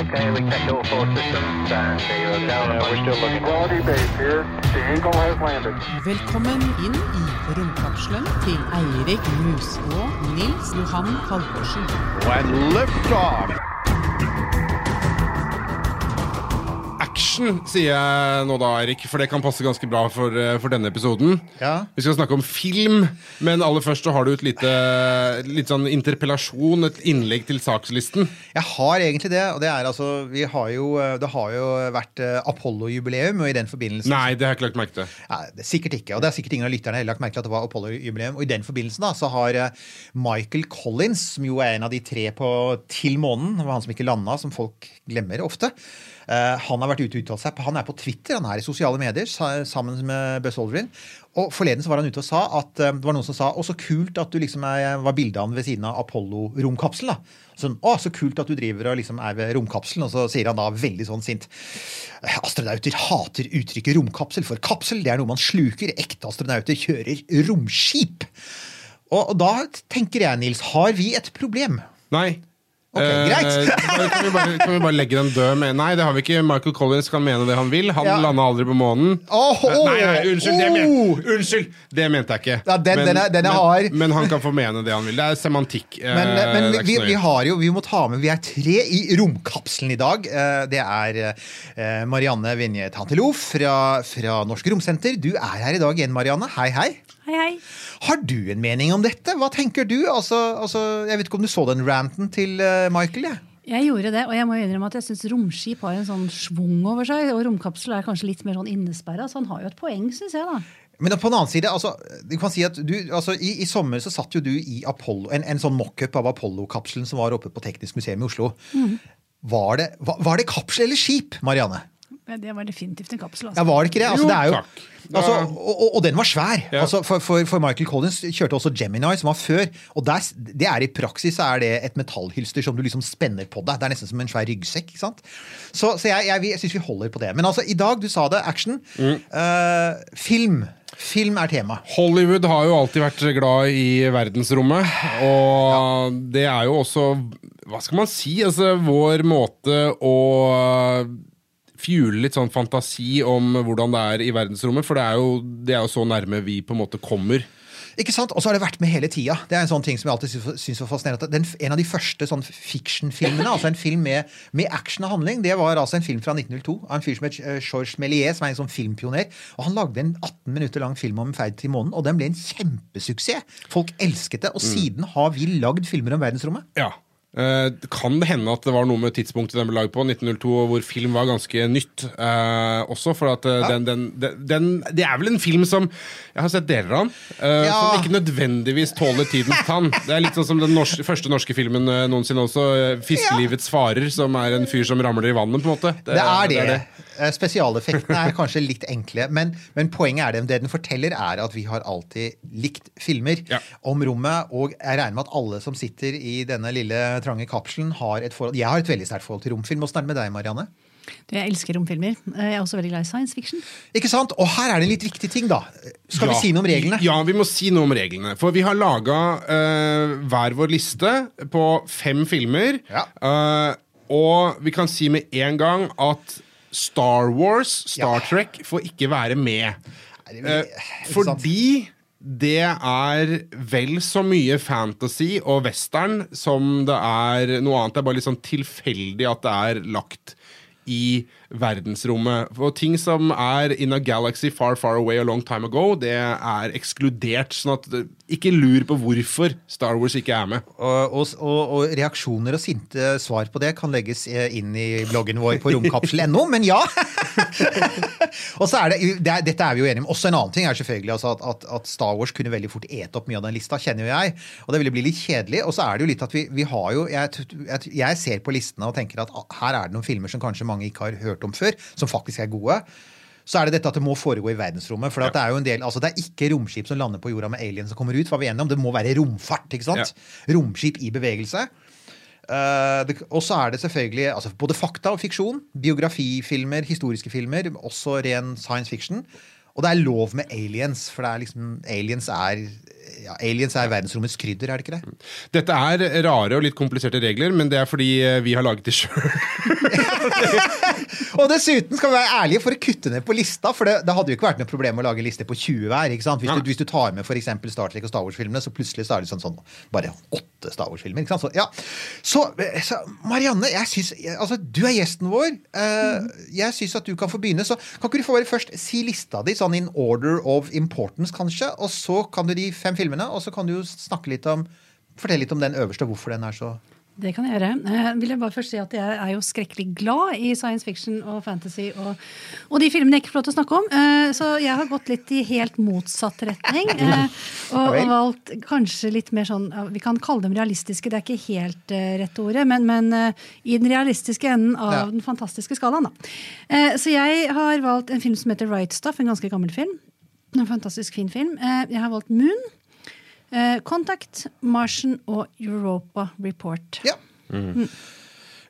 Okay, we checked all four systems and zero down. we're still looking. Quality base here. The Eagle has landed. Velkommen inn i romkapselen til Eirik Mus og Nils Johan Halvorsen. And liftoff. Action, sier jeg nå da, Erik, for det kan passe ganske bra for, eh, for denne episoden. Ja. Vi skal snakke om film, men aller først så har du et lite, litt sånn interpellasjon, et innlegg til sakslisten. Jeg har egentlig det. og Det er altså, vi har jo, det har jo vært eh, Apollo-jubileum, og i den forbindelse Nei, det har jeg ikke lagt merke til. Ja, det er sikkert ikke, og det er sikkert ingen av lytterne heller lagt merke til at det var Apollo-jubileum. Og i den forbindelsen da, så har eh, Michael Collins, som jo er en av de tre på til månen, det var han som ikke landa, som folk glemmer ofte. Eh, han har vært ute og uttalt seg. Han er på Twitter, han er i sosiale medier sammen med Buzz Aldrin. Og Forleden så var han ute og sa at eh, det var noen som sa å, så kult at du liksom er, var bildet han ved siden av Apollo-romkapselen. Sånn, å, så kult at du driver og liksom er ved romkapselen. Og så sier han da veldig sånn sint Astronauter hater uttrykket romkapsel, for kapsel det er noe man sluker. Ekte astronauter kjører romskip. Og, og da tenker jeg, Nils, har vi et problem? Nei. Ok, greit. Eh, kan, vi bare, kan vi bare legge den død med Nei, det har vi ikke. Michael Collins kan mene det han vil. Han Ja. landa aldri på månen. Oh, oh, nei, nei, unnskyld, det, men, oh. unnskyld, det mente jeg ikke. Ja, den- den er- den er men, men han kan få mene det han vil. Det er semantikk. eh, Men, men er vi, vi har jo, vi må ta med, vi er tre i romkapselen i dag. Det er Marianne Vinje Tantelof fra, fra Norsk Romsenter. Du er her i dag igjen, Marianne. Hei, hei. Hei, hei. Har du en mening om dette? Hva tenker du? Altså, altså, jeg vet ikke om du så den ranten til eh, Michael? jeg? Jeg gjorde det, og jeg må innrømme at jeg syns romskip har en sånn schwung over seg. Og romkapsel er kanskje litt mer sånn innesperra, så han har jo et poeng, syns jeg, da. Men på den annen side, altså, du kan si at du, altså, i, I sommer så satt jo du i Apollo, en, en sånn mockup av Apollo-kapselen som var oppe på Teknisk museum i Oslo. Var, det, var, var det kapsel eller skip, Marianne? Det var definitivt en kapsel. Ja, Altså. Var det ikke det? Altså, Jo, det er jo, takk. altså, og, og, og den var svær. Ja. Altså, for, for, for Michael Collins kjørte også Gemini, som var før. Og der, det er i praksis er det et metallhylster som du liksom spenner på deg. Det er nesten som en svær ryggsekk. ikke sant? Så, så jeg, jeg, jeg syns vi holder på det. Men altså, i dag, du sa det, action. Eh, film. Film er tema. Hollywood har jo alltid vært glad i verdensrommet, og det er jo også Hva skal man si? Altså, vår måte å fjule litt sånn fantasi om hvordan det er i verdensrommet, for det er jo, det er jo så nærme vi på en måte kommer. Ikke sant? Og så har det vært med hele tida. Det er en sånn ting som jeg alltid syns- syns var fascinerende. Den, en av de første sånn fiction-filmene, altså en film med, med action og handling, det var altså en film fra 1902 av en fyr som het eh, Georges Méliès, som er en sånn filmpioner. Og Han lagde en 18 minutter lang film om ferd til månen, og den ble en kjempesuksess. Folk elsket det. Og siden har vi lagd filmer om verdensrommet. Ja. Eh, kan det hende at det var noe med tidspunktet den ble laget på, 1902, hvor film var ganske nytt eh, også? For at ja. den, den, den, den Det er vel en film som Jeg har sett deler av den, eh, Ja. som ikke nødvendigvis tåler tidens tann. Det er litt sånn som den norske, første norske filmen eh, noensinne også, eh, 'Fiskelivets farer', som er en fyr som ramler i vannet, på en måte. Det er det. Eh, Spesialeffektene er kanskje litt enkle, men, men poenget er det, det den forteller, er at vi har alltid likt filmer Ja. om rommet. Og jeg regner med at alle som sitter i denne lille trange kapselen, har et forhold Jeg har et veldig sterkt forhold til romfilm. Åssen er det med deg, Marianne? Du, Jeg elsker romfilmer. Jeg er også veldig glad i science fiction. Ikke sant? Og her er det en litt viktig ting, da. Skal vi si noe om reglene? Ja, vi må si noe om reglene. For vi har laga hver vår liste på fem filmer. Ja. Uh, og vi kan si med en gang at Star Wars, Star. Trek, får ikke være med. Det Eh, fordi det er vel så mye fantasy og western som det er noe annet. Det er bare litt sånn tilfeldig at det er lagt i verdensrommet. Og ting som er in a galaxy far, far away a long time ago, det er ekskludert. Sånn at det- ikke lur på hvorfor Star Wars ikke er med. Og, og, og, og reaksjoner og sinte svar på det kan legges eh, inn i bloggen vår på romkapsel.no, men ja! og så er det, det Dette er vi jo enige om. Også en annen ting er selvfølgelig altså at, at, at Star Wars kunne veldig fort ete opp mye av den lista, kjenner jo jeg. Og det ville bli litt kjedelig. Og så er det jo litt at vi, vi har jo jeg, jeg, ser på listene og tenker at her er det noen filmer som kanskje mange ikke har hørt om før, som faktisk er gode. Så er det dette at det må foregå i verdensrommet. For at det er jo en del, altså det er ikke romskip som lander på jorda med aliens som kommer ut. var vi enige om, Det må være romfart. ikke sant? Romskip i bevegelse. Uh, og så er det selvfølgelig altså både fakta og fiksjon. Biografifilmer, historiske filmer, også ren science fiction. Og det er lov med aliens, for det er liksom, aliens er ja, aliens er verdensrommets krydder, er det ikke det? Dette er rare og litt kompliserte regler, men det er fordi eh, vi har laget de sjøl. Og dessuten skal vi være ærlige for å kutte ned på lista, for det, det hadde jo ikke vært noe problem å lage liste på 20 hver. ikke sant? Hvis, du, hvis du tar med f.eks. Star Trek og Star Wars-filmene, så plutselig så er det sånn, sånn bare åtte Star Wars-filmer. ikke sant? Så, ja. så, så Marianne, jeg synes, altså, du er gjesten vår. Eh, jeg syns at du kan få begynne. Så kan ikke du få bare først si lista di, sånn in order of importance, kanskje? Og så kan du de fem filmene, og så kan du snakke litt om Fortelle litt om den øverste, hvorfor den er så Det kan jeg gjøre. Eh, vil jeg bare først si at Jeg er jo skrekkelig glad i science fiction og fantasy og, og de filmene jeg ikke får lov til å snakke om. Eh, så jeg har gått litt i helt motsatt retning. eh, og, og valgt kanskje litt mer sånn Vi kan kalle dem realistiske, det er ikke helt rett ordet, men, men i den realistiske enden av Ja. den fantastiske skalaen. Da. Eh, så jeg har valgt en film som heter Right Stuff, en ganske gammel film. En fantastisk fin film. Eh, jeg har valgt Moon. Eh, Contact, Martian og Europa Report. Ja.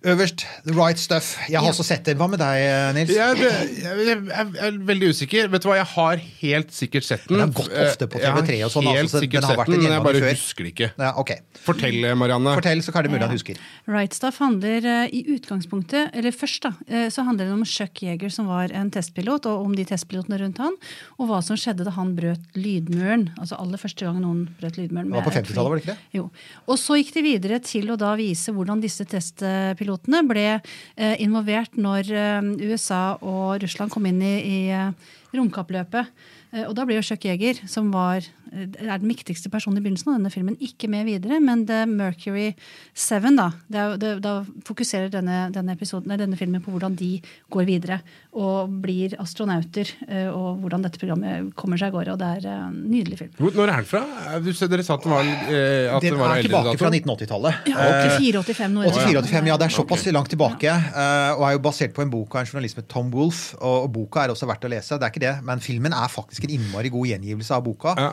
Øverst, The Right Stuff. Jeg har også sett den. Hva med deg, Nils? Jeg, det- jeg, jeg, jeg er veldig usikker. Vet du hva, jeg har helt sikkert sett den. Den har gått ofte på TV3 og sånn, Helt altså, så sikkert den har sett vært den, men jeg bare før. husker det ikke. Ja, okay. Fortell, Marianne. Fortell, så er det mulig han husker. Right Stuff handler eh, i utgangspunktet Eller først da, eh, så handler det om Chuck Yeager, som var en testpilot, og om de testpilotene rundt han, og hva som skjedde da han brøt lydmuren. Altså aller første gang noen brøt lydmuren. Det var på 50-tallet, var det ikke det? Jo. Og så gikk de videre til å da vise hvordan disse testpilotene ble eh, involvert når eh, USA og Russland kom inn i, i eh, romkappløpet. Eh, og da blir jo Chuck Yeager, som var, eh, er den viktigste personen i begynnelsen av denne filmen, ikke med videre, men The Mercury 7, da. Det er, det, da fokuserer denne, denne, episoden, nei, denne filmen på hvordan de går videre og blir astronauter, eh, og hvordan dette programmet kommer seg av gårde. Og det er en nydelig film. Hvor, når er den fra? Du, dere sa at den var, eh, at Den den var er tilbake fra 1980-tallet. Ja, 84-85 nå. 84-85, ja, Det er såpass langt tilbake. eh, og er jo basert på en bok av en journalist med Tom Wolfe. Og, og boka er også verdt å lese. Det er ikke det, Men filmen er faktisk en innmari god gjengivelse av boka. Ja.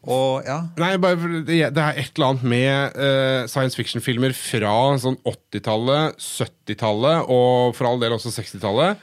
Og ja, Nei, bare, det, det er et eller annet med uh, science fiction-filmer fra sånn 80-tallet, 70-tallet og for all del også 60-tallet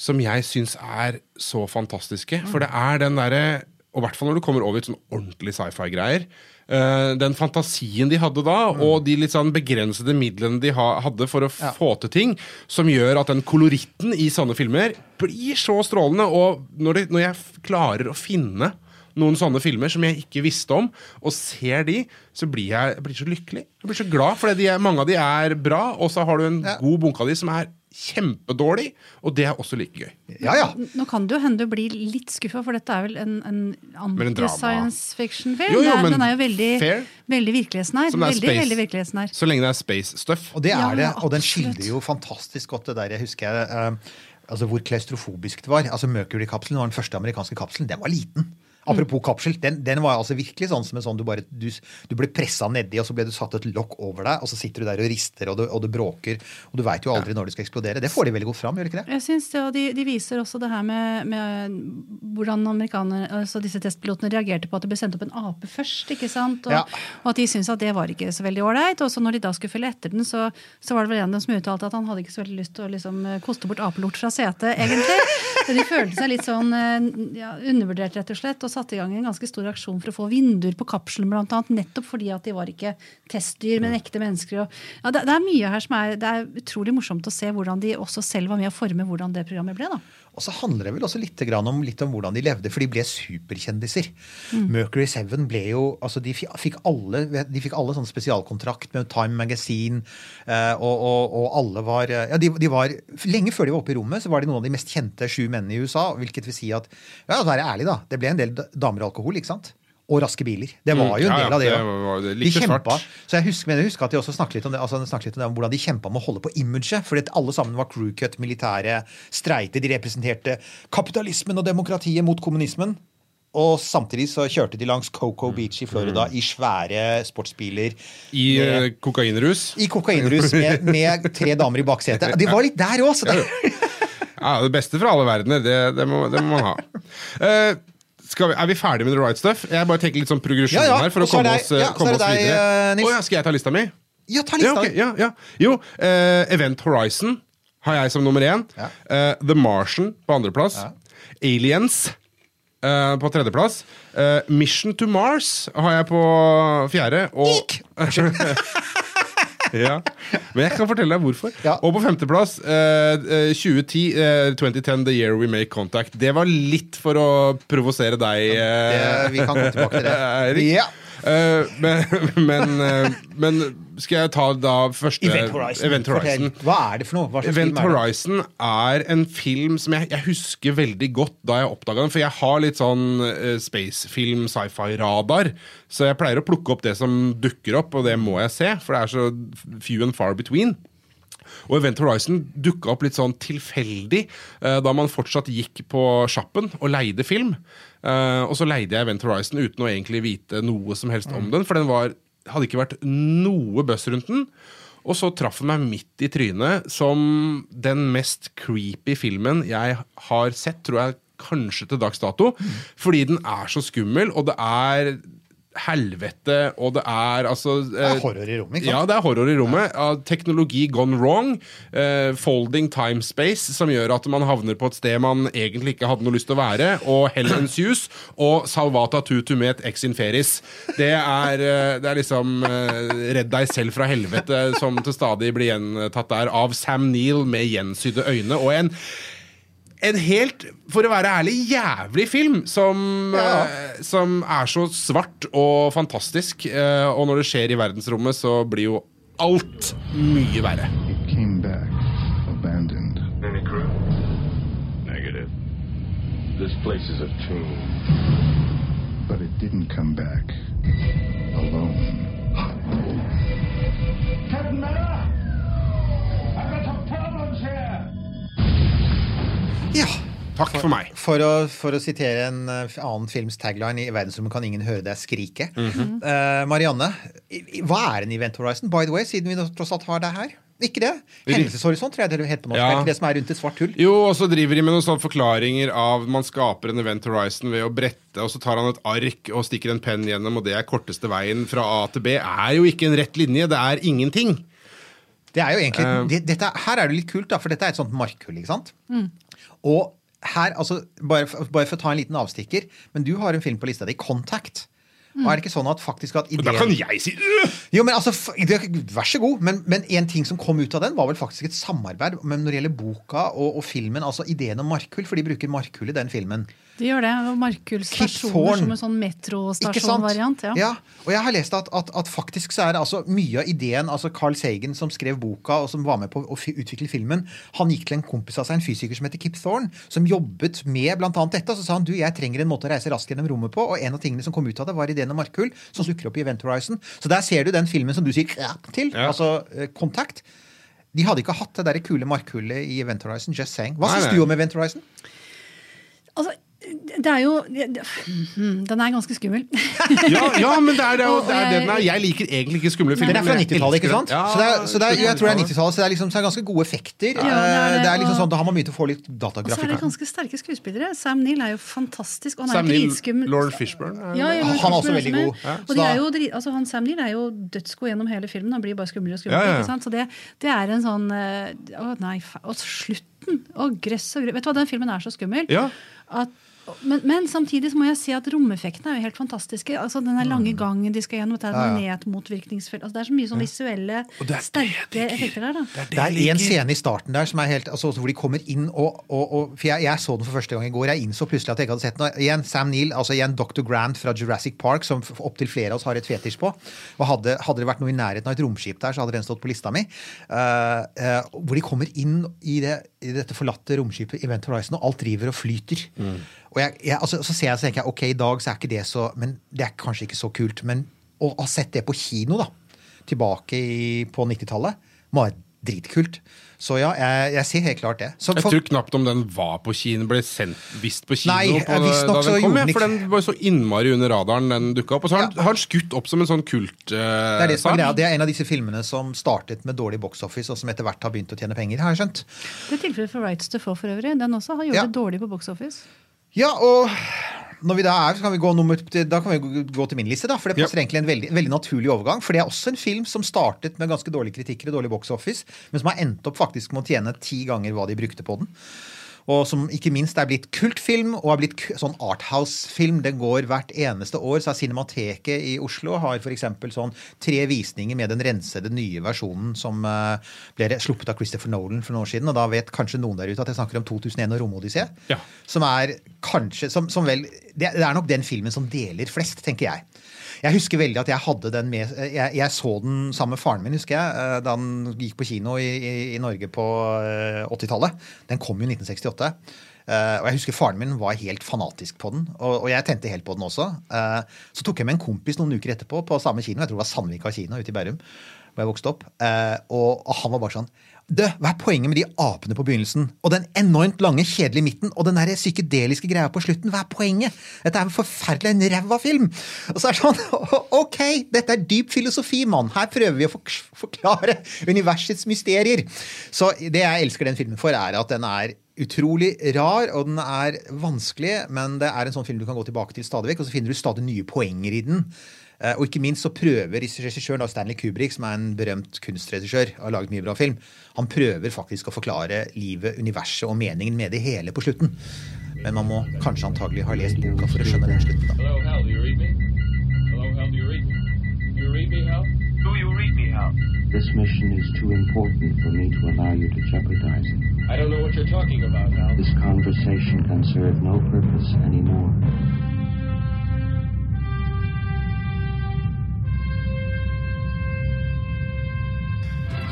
som jeg syns er så fantastiske. For det er den derre Og i hvert fall når du kommer over i sånn ordentlig sci-fi-greier. eh, den fantasien de hadde da, og de litt sånn begrensede midlene de ha, hadde for å få til ting, som gjør at den koloritten i sånne filmer blir så strålende. Og når, det, når jeg klarer å finne noen sånne filmer som jeg ikke visste om, og ser de, så blir jeg, jeg blir så lykkelig. Jeg blir så glad, for mange av de er bra, og så har du en Ja. god bunke av de som er kjempedårlig, og det er også like gøy. ja. ja. Nå kan det jo hende du blir litt skuffa, for dette er vel en, en anti-science fiction-film? Jo, jo, men Den er jo veldig, fair. veldig virkelighetsnær. Som det er Veldig, space. veldig virkelighetsnær. Så lenge det er space-stuff. Og det er Ja, det, og den skildrer jo fantastisk godt det der. Jeg husker jeg, uh, altså hvor klaustrofobisk det var. Altså Mercury-kapselen var den første amerikanske kapselen. Den var liten. Apropos kapsel, den, den var altså virkelig sånn som en sånn du bare du, du ble pressa nedi, og så ble du satt et lokk over deg, og så sitter du der og rister, og det, og det bråker, og du veit jo aldri når det skal eksplodere. Det får de veldig godt fram, gjør de ikke det? Jeg synes det, og de, de viser også det her med, med hvordan altså disse testpilotene reagerte på at det ble sendt opp en ape først. ikke sant? Og, Ja. og at de syntes at det var ikke så veldig ålreit. Og så når de da skulle følge etter den, så, så var det vel en av dem som uttalte at han hadde ikke så veldig lyst til å liksom, eh, koste bort apelort fra setet, egentlig. Så de følte seg litt sånn eh, ja, undervurdert, rett og slett, og satte i gang en ganske stor aksjon for å få vinduer på kapselen, annet, nettopp fordi at de var ikke testdyr, men ekte mennesker. Og, ja, det, det er mye her som er, det er utrolig morsomt å se hvordan de også selv var med å forme hvordan det programmet ble. da. Og så handler det vel også litt om, litt om hvordan de levde, for de ble superkjendiser. Mercury 7 ble jo altså de fikk alle, de fikk alle sånn spesialkontrakt med Time Magazine, eh, og, og, og alle var ja, de, de var, Lenge før de var oppe i rommet, så var de noen av de mest kjente sju mennene i USA. Hvilket vil si at ja, være ærlig da, det ble en del damer og alkohol, ikke sant? Og raske biler. Det var Mm, jo en del av det. det var- det de kjempa. Så jeg husker, men jeg husker at de også snakket litt om det, altså snakket litt om det, om hvordan de kjempa med å holde på imaget. Fordi at alle sammen var crewcut, militære, streite. De representerte kapitalismen og demokratiet mot kommunismen. Og samtidig så kjørte de langs Coco Beach i Florida i svære sportsbiler. I med, kokainrus. I kokainrus med, med tre damer i baksetet. De var litt der òg! Ja, Ja, Det beste fra alle verdener, det, det, må, det må man ha. Eh, vi, er vi ferdige med The Right Stuff? Jeg bare tenker litt sånn progresjon Ja, ja, her. for å er komme oss, eh, ja, komme oss deg, videre. Uh. Ja, skal jeg ta lista mi? Ja, ta lista. ok, ja, ja. Jo, uh, Event Horizon har jeg som nummer én. Eh, The Martian på andreplass. Aliens eh, på tredjeplass. Eh, Mission to Mars har jeg på fjerde. Og, ja. Men jeg kan fortelle deg hvorfor. Ja. Og på femteplass, eh, eh, 2010, eh, 2010, The Year We Make Contact. Det var litt for å provosere deg. eh, Det, vi kan komme tilbake til det. Erik. Ja. Eh, men, men, eh, men skal jeg ta da første Event Horizon. Event Horizon. Hva er det for noe? Event er? Horizon er en film som jeg, jeg husker veldig godt da jeg oppdaga den. For jeg har litt sånn uh, spacefilm, sci-fi-radar. Så jeg pleier å plukke opp det som dukker opp, og det må jeg se. For det er så few and far between. Og Event Horizon dukka opp litt sånn tilfeldig eh, da man fortsatt gikk på sjappen og leide film. Eh, og så leide jeg Event Horizon uten å egentlig vite noe som helst om den, for den var, hadde ikke vært noe buzz rundt den. Og så traff den meg midt i trynet som den mest creepy filmen jeg har sett, tror jeg kanskje til dags dato. Fordi den er så skummel, og det er helvete, og det er altså Det er horror i rommet, ikke sant? Ja, det er horror i rommet. Ja, teknologi gone wrong. Uh, folding time space, som gjør at man havner på et sted man egentlig ikke hadde noe lyst til å være. Og hell ensues. Og salvata tutumet ex inferis. Det er, uh, det er liksom uh, Redd deg selv fra helvete, som til stadig blir gjentatt der av Sam Neill med gjensydde øyne. Og en en helt, for å være ærlig, jævlig film som, Ja. eh, som er så svart og fantastisk. Eh, og når det skjer i verdensrommet, så blir jo alt mye verre. Back. This place is a tomb. But it didn't come back alone. Captain Miller! Takk for meg. For å, for å sitere en eh, annen films tagline i verdensrommet kan ingen høre deg skrike. Mm -hmm. uh, Marianne, hva er en Event Horizon? By the way, siden vi tross alt har deg her. Ikke det? Hendelseshorisont, tror jeg det heter på norsk. Ja. Det som er rundt et svart hull? Jo, og så driver de med noen sånne forklaringer av man skaper en Event Horizon ved å brette, og så tar han et ark og stikker en penn gjennom, og det er korteste veien fra A til B. Er jo ikke en rett linje, det er ingenting. Det er jo egentlig, uh, dette, Her er det litt kult, da, for dette er et sånt markhull. ikke sant? Og her, altså, bare, bare for å ta en liten avstikker, men du har en film på lista di, 'Contact'. Og er det ikke sånn at faktisk at ideen... da kan jeg si øh! Jo, men altså, Vær så god. Men, men en ting som kom ut av den, var vel faktisk et samarbeid men når det gjelder boka og, og filmen. Altså ideen om markhull, for de bruker markhull i den filmen. De gjør det. Kip stasjoner som en sånn metrostasjonvariant. Ja. Ja, og jeg har lest at, at, at faktisk så er det altså mye av ideen altså Carl Sagan, som skrev boka og som var med på å utvikle filmen, han gikk til en kompis av seg, en fysiker som heter Kip Thorne, som jobbet med blant annet dette. Og så sa han du, jeg trenger en måte å reise raskt gjennom rommet på, og en av tingene som kom ut av det, var ideen om markhull, som dukker opp i Event Horizon. Så der ser du den filmen som du sier til, Ja. altså eh, Kontakt. De hadde ikke hatt det der kule markhullet i Event Horizon. Just saying. Hva syns du om Event Horizon? Altså, det er jo Hmm, Den er ganske skummel. Ja, ja, men det er, det er, det er det den er. Jeg- liker egentlig ikke skumle filmer. Den er fra 90-tallet, ikke sant? Ja, så det er, så det er, jeg tror det er 90-tallet. 90-tallet, så det er liksom så det er ganske gode effekter. Ja, det er Eh, er liksom sånn, Da har man begynt å få litt datagrafikk. Og så er det ganske sterke skuespillere. Sam Neill er jo fantastisk. Og han Sam er Neill, Lauren Lord Fishburne. er- Ja, Lord Han er også veldig god. Og de er jo, altså, han Sam Neill er jo dødsgod gjennom hele filmen. Han blir bare skumlere og skumlere. Ja, ja. Så det, det er en sånn eh, Å nei, og Og slutten! Og gress og gress. Vet du hva, den filmen er så skummel. Ja. At, men, men samtidig så må jeg si at romeffektene er jo helt fantastiske. Altså Den der Mm. lange gangen de skal gjennom, det er magnetmotvirkningsfelt altså, Det er så mye sånn visuelle, det er sterke effekter der. da Det er en scene i starten der som er helt, altså, hvor de kommer inn og, og, og For jeg, jeg så den for første gang i går. Jeg innså plutselig at jeg ikke hadde sett den. Igjen Sam Neill, altså igjen Dr. Grant fra Jurassic Park, som opptil flere av oss har et fetisj på. Og hadde, hadde det vært noe i nærheten av et romskip der, så hadde den stått på lista mi. Uh, uh, hvor de kommer inn i, det, i dette forlatte romskipet Event Horizon, og alt driver og flyter. Og jeg, jeg, altså, så ser jeg så tenker jeg, ok, i dag så er ikke det så Men det er kanskje ikke så kult. Men å ha sett det på kino, da, tilbake i, på 90-tallet, var dritkult. Så ja, jeg, jeg ser helt klart det. Så Jeg for- tror knapt om den var på kino, ble sendt visst på kino Nei, på, visstnok da den kom. Ja, for den var så innmari under radaren, den dukka opp. Og så har, den- har den skutt opp som en sånn kult Uh, det er det som er greia. Det er en av disse filmene som startet med dårlig box office, og som etter hvert har begynt å tjene penger, har jeg skjønt. Det er tilfellet for Rights to Fall for øvrig. Den også har gjort Ja. det dårlig på box office. Ja, og når vi da er, så kan vi gå, nummer, da kan vi gå- til min liste, da. For det passer egentlig en veldig, veldig naturlig overgang. For det er også en film som startet med ganske dårlige kritikker og dårlig box office, men som har endt opp faktisk med å tjene ti ganger hva de brukte på den. Og som ikke minst er blitt kultfilm og er blitt sånn arthouse-film. Den går hvert eneste år. Så er Cinemateket i Oslo har f.eks. sånn tre visninger med den rensede nye versjonen som eh, ble sluppet av Christopher Nolan for noen år siden. Og da vet kanskje noen der ute at jeg snakker om 2001 og Romodyssé. Ja. Som er kanskje som, som vel, det, det er nok den filmen som deler flest, tenker jeg. Jeg husker veldig at jeg hadde den med Jeg, jeg så den sammen med faren min, husker jeg, eh, da han gikk på kino i, i, i Norge på eh, 80-tallet. Den kom jo i 1968. Eh, og jeg husker faren min var helt fanatisk på den, og, og jeg tente helt på den også. Eh, så tok jeg med en kompis noen uker etterpå på samme kino, jeg tror det var Sandvika kino ute i Bærum, hvor jeg vokste opp, eh, og, og han var bare sånn det, Hva er poenget med de apene på begynnelsen? Og den enormt lange, kjedelige midten? Og den der psykedeliske greia på slutten? Hva er poenget? Dette er en forferdelig en ræva film! Og så er det sånn Ok, dette er dyp filosofi, mann! Her prøver vi å forklare universets mysterier. Så det jeg elsker den filmen for, er at den er utrolig rar, og den er vanskelig, men det er en sånn film du kan gå tilbake til stadig vekk, og så finner du stadig nye poenger i den. Eh, Og ikke minst så prøver regissøren Stanley Kubrick, som er en berømt kunstregissør, har laget mye bra film, han prøver faktisk å forklare livet, universet og meningen med det hele på slutten. Men man må kanskje antagelig ha lest boka for å skjønne den slutten. da. Hello, Hal, do you read me? Hello, Hal, do you read me? Do you read me, Hal? Do you read me, Hal? This mission is too important for me to allow you to jeopardize it. I don't know what you're talking about, Hal. This conversation can serve no purpose anymore.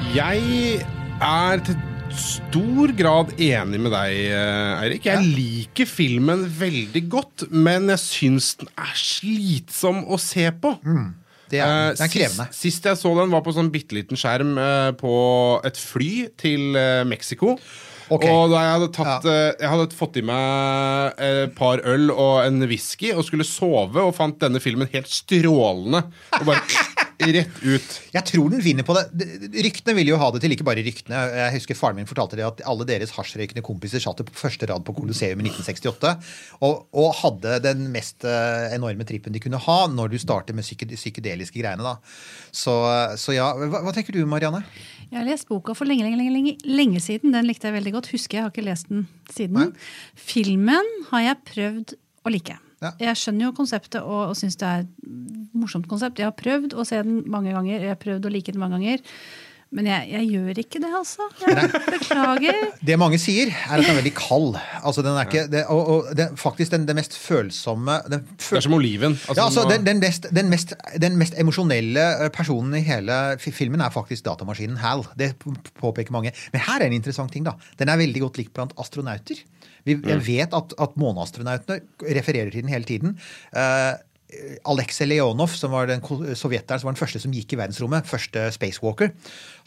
Jeg er til stor grad enig med deg, eh, Eirik. Jeg liker filmen veldig godt, men jeg syns den er slitsom å se på. Det er, Eh, det er krevende. Sist, sist jeg så den, var på sånn bitte liten skjerm eh, på et fly til Mexico. Okay. Og da jeg hadde, tatt, ja. jeg hadde fått i meg et par øl og en whisky og skulle sove, og fant denne filmen helt strålende. Og bare rett ut. Jeg tror den vinner på det. Ryktene vil jo ha det til, ikke bare ryktene. Jeg husker Faren min fortalte det at alle deres hasjrøykende kompiser satt på første rad på Colosseum i 1968 og, og hadde den mest eh, enorme trippen de kunne ha når du starter med psyke, psykedeliske greiene. da. Så, så ja, hva, hva tenker du, Marianne? Jeg har lest boka for lenge, lenge, lenge, lenge, siden. Den likte jeg veldig godt. Husker jeg, har ikke lest den siden. Filmen har jeg prøvd å like. Ja. Jeg skjønner jo konseptet og, og syns det er et morsomt konsept. Jeg har prøvd å se den mange ganger. Jeg har prøvd å like den mange ganger. Men jeg, jeg gjør ikke det, altså. Jeg beklager. Det mange sier, er at den er veldig kald. Altså, den er ikke, det, og, og det, faktisk den, den mest følsomme den Det er som oliven. Altså, ja, altså, den, den, mest, den, mest, den mest emosjonelle eh, personen i hele filmen er faktisk datamaskinen Hal. Det påpeker mange. Men her er en interessant ting. da. Den er veldig godt likt blant astronauter. Vi, Jeg vet at, at måneastronautene refererer til den hele tiden. Eh, Alexei Leonov, som var den sovjeteren som var den første som gikk i verdensrommet, første spacewalker,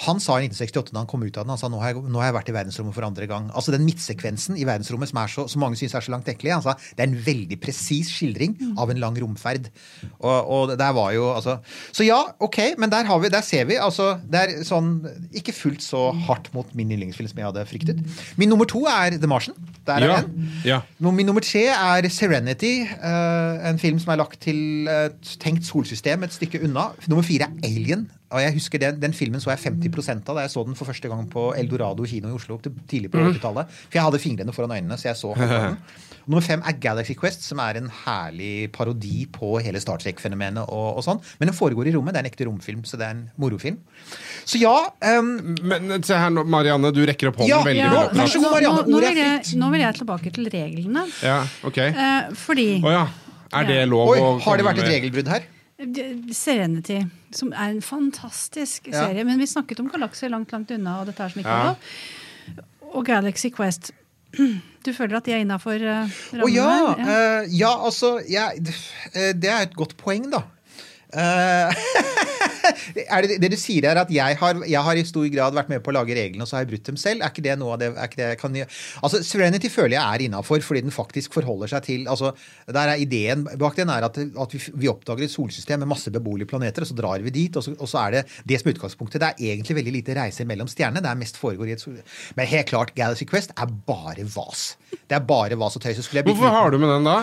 han sa i 1968 da han kom ut av den, han sa nå har jeg, nå har jeg vært i verdensrommet for andre gang. Altså Den midtsekvensen i verdensrommet som, så, som mange syns er så langt tekkelig, han sa det er en veldig presis skildring av en lang romferd. Og, og der var jo altså Så ja, ok, men der, har vi, der ser vi. altså Det er sånn ikke fullt så hardt mot min yndlingsfilm som jeg hadde fryktet. Min nummer to er The Martian. Der er Ja, den. ja. Min nummer tre er Serenity, eh, en film som er lagt til et tenkt solsystem et stykke unna. Nummer fire er Alien. Og jeg husker Den, den filmen så jeg 50 av da jeg så den for første gang på Eldorado kino i Oslo tidlig på 80-tallet. For jeg hadde fingrene foran øynene, så jeg så. Og Nummer fem er Galaxy Quest, som er en herlig parodi på hele Star Trek-fenomenet. og, og sånn. Men den foregår i rommet. Det er en ekte romfilm, så det er en morofilm. Så ja um, Men se her Marianne, du rekker opp hånden Ja, veldig ja, bra. vær nå. Nå, nå, nå vil jeg tilbake til reglene. Ja, ok. Eh, fordi ja. Er det lov Oi, å har det vært et regelbrudd her? Serenity, som er en fantastisk Ja. serie. Men vi snakket om galakser langt, langt unna, og dette er som ikke Ja. var lov. Og Galaxy Quest. Du føler at de er innafor uh, Å ja! Uh, ja, altså jeg, eh, Det er et godt poeng, da. Eh, er det, det du sier er at jeg har, jeg har i stor grad vært med på å lage reglene, og så har jeg brutt dem selv? Er ikke det noe av det, er ikke det jeg kan gjøre? Altså, Serenity føler jeg er innafor, fordi den faktisk forholder seg til altså, der er Ideen bak den er at, at vi, vi oppdager et solsystem med masse beboelige planeter, og så drar vi dit, og så, og så er det det som er utgangspunktet. Det er egentlig veldig lite reiser mellom stjernene. Det er mest foregår i et sol... Men helt klart, Galaxy Quest er bare vas. Det er bare vas og tøys. Skulle jeg bygge Hvorfor har du med den da?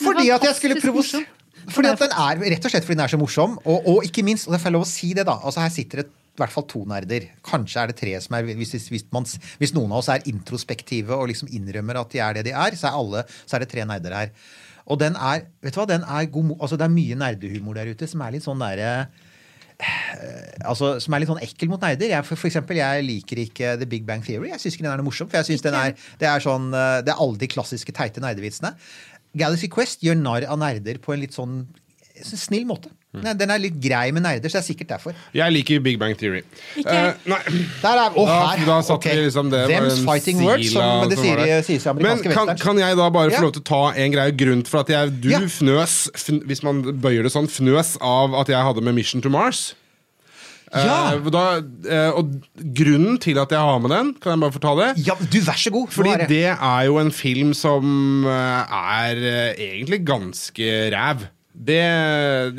fordi at jeg skulle provosere. Fordi at den er, Rett og slett fordi den er så morsom. Og, og ikke minst, og det får jeg lov å si det, da. altså Her sitter det i hvert fall to nerder. Kanskje er det tre som er hvis, hvis, man, hvis noen av oss er introspektive og liksom innrømmer at de er det de er, så er, alle, så er det tre nerder her. Og den er vet du hva, den er god, altså Det er mye nerdehumor der ute som er litt sånn derre altså, som er litt sånn ekkel mot nerder. Jeg, for, for eksempel, jeg liker ikke The Big Bang Theory. Jeg syns ikke den er noe morsom. For jeg synes den er, det er sånn, eh, det er alle de klassiske teite nerdevitsene. Galaxy Quest gjør narr av nerder på en litt sånn snill måte. Nei, Den er litt grei med nerder, så det er sikkert derfor. Jeg liker Big Bang Theory. Eh, Uh, Der er, oh, her! da satt okay. vi liksom det Them's fighting fighting words, sila som det sier, sies i Men amerikanske kan, kan jeg da bare Ja. få lov til å ta en greie grunn for at jeg, du Ja. fnøs, fn, hvis man bøyer det sånn, fnøs av at jeg hadde med Mission to Mars? Ja. Uh, da, uh, og grunnen til at jeg har med den, kan jeg bare fortelle ja, du, vær så god. Fordi det- det er jo en film som eh, er eh, egentlig ganske ræv. Det,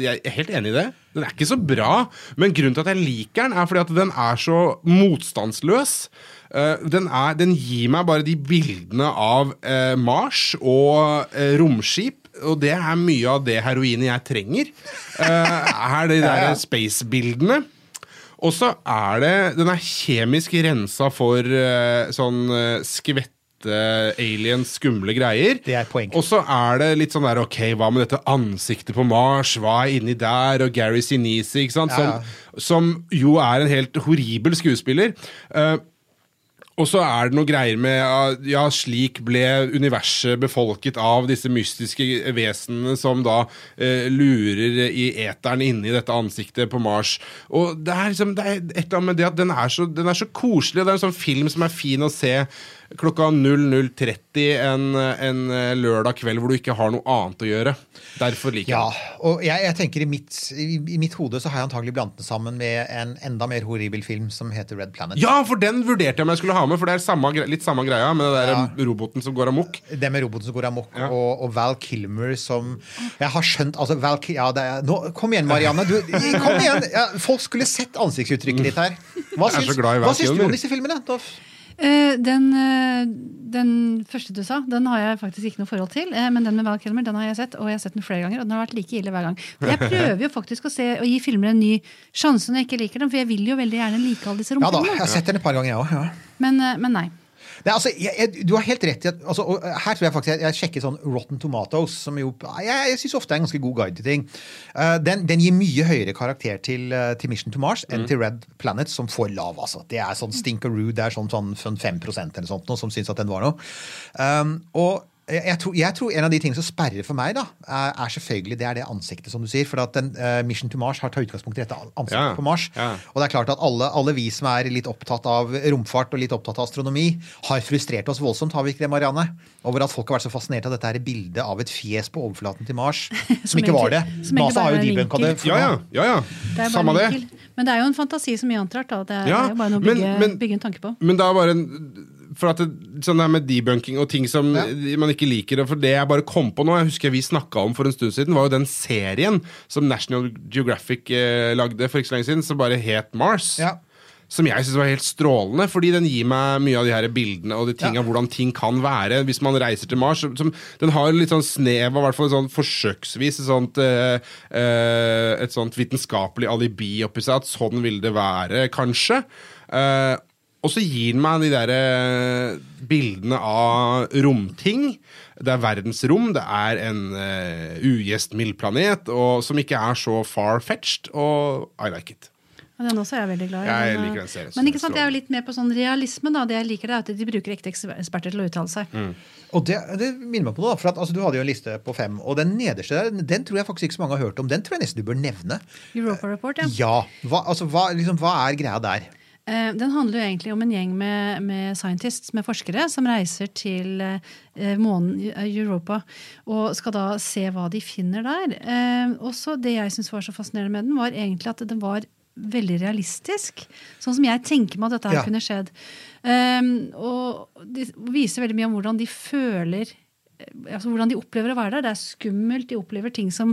jeg er helt enig i det. Den er ikke så bra, men grunnen til at jeg liker den, er fordi at den er så motstandsløs. Eh, den, er, den gir meg bare de bildene av eh, Mars og eh, romskip. Og det er mye av det heroinet jeg trenger. Uh, er de der space-bildene. Og så er det Den er kjemisk rensa for uh, sånn uh, skvette aliens, skumle greier. Det er poeng. Og så er det litt sånn der Ok, hva med dette ansiktet på Mars? Hva er inni der? Og Gary Sinise, ikke sant? Som, Ja, som jo er en helt horribel skuespiller. Eh, og så er det noe greier med Ja, slik ble universet befolket av disse mystiske vesenene som da eh, lurer i eteren inni dette ansiktet på Mars. Og det er liksom Det er et eller annet med det at den er så, den er så koselig, og det er en sånn film som er fin å se klokka 00.30 en, en eh, lørdag kveld hvor du ikke har noe annet å gjøre. Derfor liker Ja, det. Ja, og jeg, jeg tenker i mitt, i, I mitt hode så har jeg antagelig blandet den sammen med en enda mer horribel film som heter Red Planet. Ja, for den vurderte jeg om jeg skulle ha med, for det er samme, litt samme greia med det der roboten som går amok. Det med roboten som går amok, Ja. og, og Val Kilmer som Jeg har skjønt altså Val ja, det er, nå, Kom igjen, Marianne. Du, kom igjen! Ja, folk skulle sett ansiktsuttrykket ditt her. Hva Jeg syns, hva syns du om disse filmene? Eh, den, eh, den første du sa, den har jeg faktisk ikke noe forhold til. eh, men den med Val Kilmer den har jeg sett, og jeg har sett den flere ganger. Og den har vært like ille hver gang. Jeg prøver jo faktisk å se og gi filmer en ny sjanse når jeg ikke liker dem. For jeg vil jo veldig gjerne like alle disse Ja da, jeg har sett den et par ganger, jeg òg. Ja. men, eh, men nei. Det, er altså, jeg, jeg, du har helt rett i at altså, og Her tror jeg faktisk jeg, jeg sjekker sånn Rotten Tomatoes, som jo jeg, jeg syns ofte er en ganske god guide til ting. Uh, den, den gir mye høyere karakter til, eh, til Mission to Mars enn til Red Planet, som får lav. altså. Det er sånn stinkeroo, det er sånn, sånn, sånn 5% eller sånt noe, som syns at den var noe. Um, og jeg, jeg, tror, jeg tror en av de tingene som sperrer for meg, da, er, selvfølgelig det er det ansiktet, som du sier. For at den, uh, Mission to Mars har tatt utgangspunkt i dette ansiktet Ja, på Mars. ja. Og det er klart at alle, alle vi som er litt opptatt av romfart og litt opptatt av astronomi, har frustrert oss voldsomt, har vi ikke det, Marianne? Over at folk har vært så fascinert av dette her bildet av et fjes på overflaten til Mars, som, ikke var det. som NASA har jo debunka det. Ja, ja. ja, ja. Det Samme det. Men det er jo en fantasi som mye annet rart. Da. Det er, Ja, det er jo bare noe å bygge, bygge en tanke på. Men det er bare en, For at det, sånn der med debunking og ting som Ja. man ikke liker og For det jeg bare kom på nå, jeg husker vi snakka om for en stund siden, var jo den serien som National Geographic eh, lagde for ikke så lenge siden, som bare het Mars. Ja. Som jeg syns var helt strålende, fordi den gir meg mye av de her bildene og de tingene Ja. hvordan ting kan være hvis man reiser til Mars. Som, den har litt sånn snev av i hvert fall sånn forsøksvis et sånt, eh, eh, et sånt vitenskapelig alibi oppi seg, at sånn vil det være, kanskje. Eh, og så gir den meg de der eh, bildene av romting. Det er verdensrom, det er en uh, ugjestmild planet og, som ikke er så far-fetched, og I like it. Ja, den også er jeg veldig glad i. Jeg liker eh, den serien, Men ikke sant, jeg er jo litt mer på sånn realisme. da. Det jeg liker, det er at de bruker ekte eksperter til å uttale seg. Mm. Og det, det minner meg på noe, for at, altså, Du hadde jo en liste på fem, og den nederste der, den tror jeg faktisk ikke så mange har hørt om. Den tror jeg nesten du bør nevne. Europa Report, ja. Ja, Hva, altså, hva, liksom, hva er greia der? Eh, Den handler jo egentlig om en gjeng med, med scientists, med forskere, som reiser til eh, månen eh, Europa og skal da se hva de finner der. Også det jeg syns var så fascinerende med den, var egentlig at den var veldig realistisk. Sånn som jeg tenker meg at dette her Ja. kunne skjedd. Og det viser veldig mye om hvordan de føler altså Hvordan de opplever å være der. Det er skummelt. De opplever ting som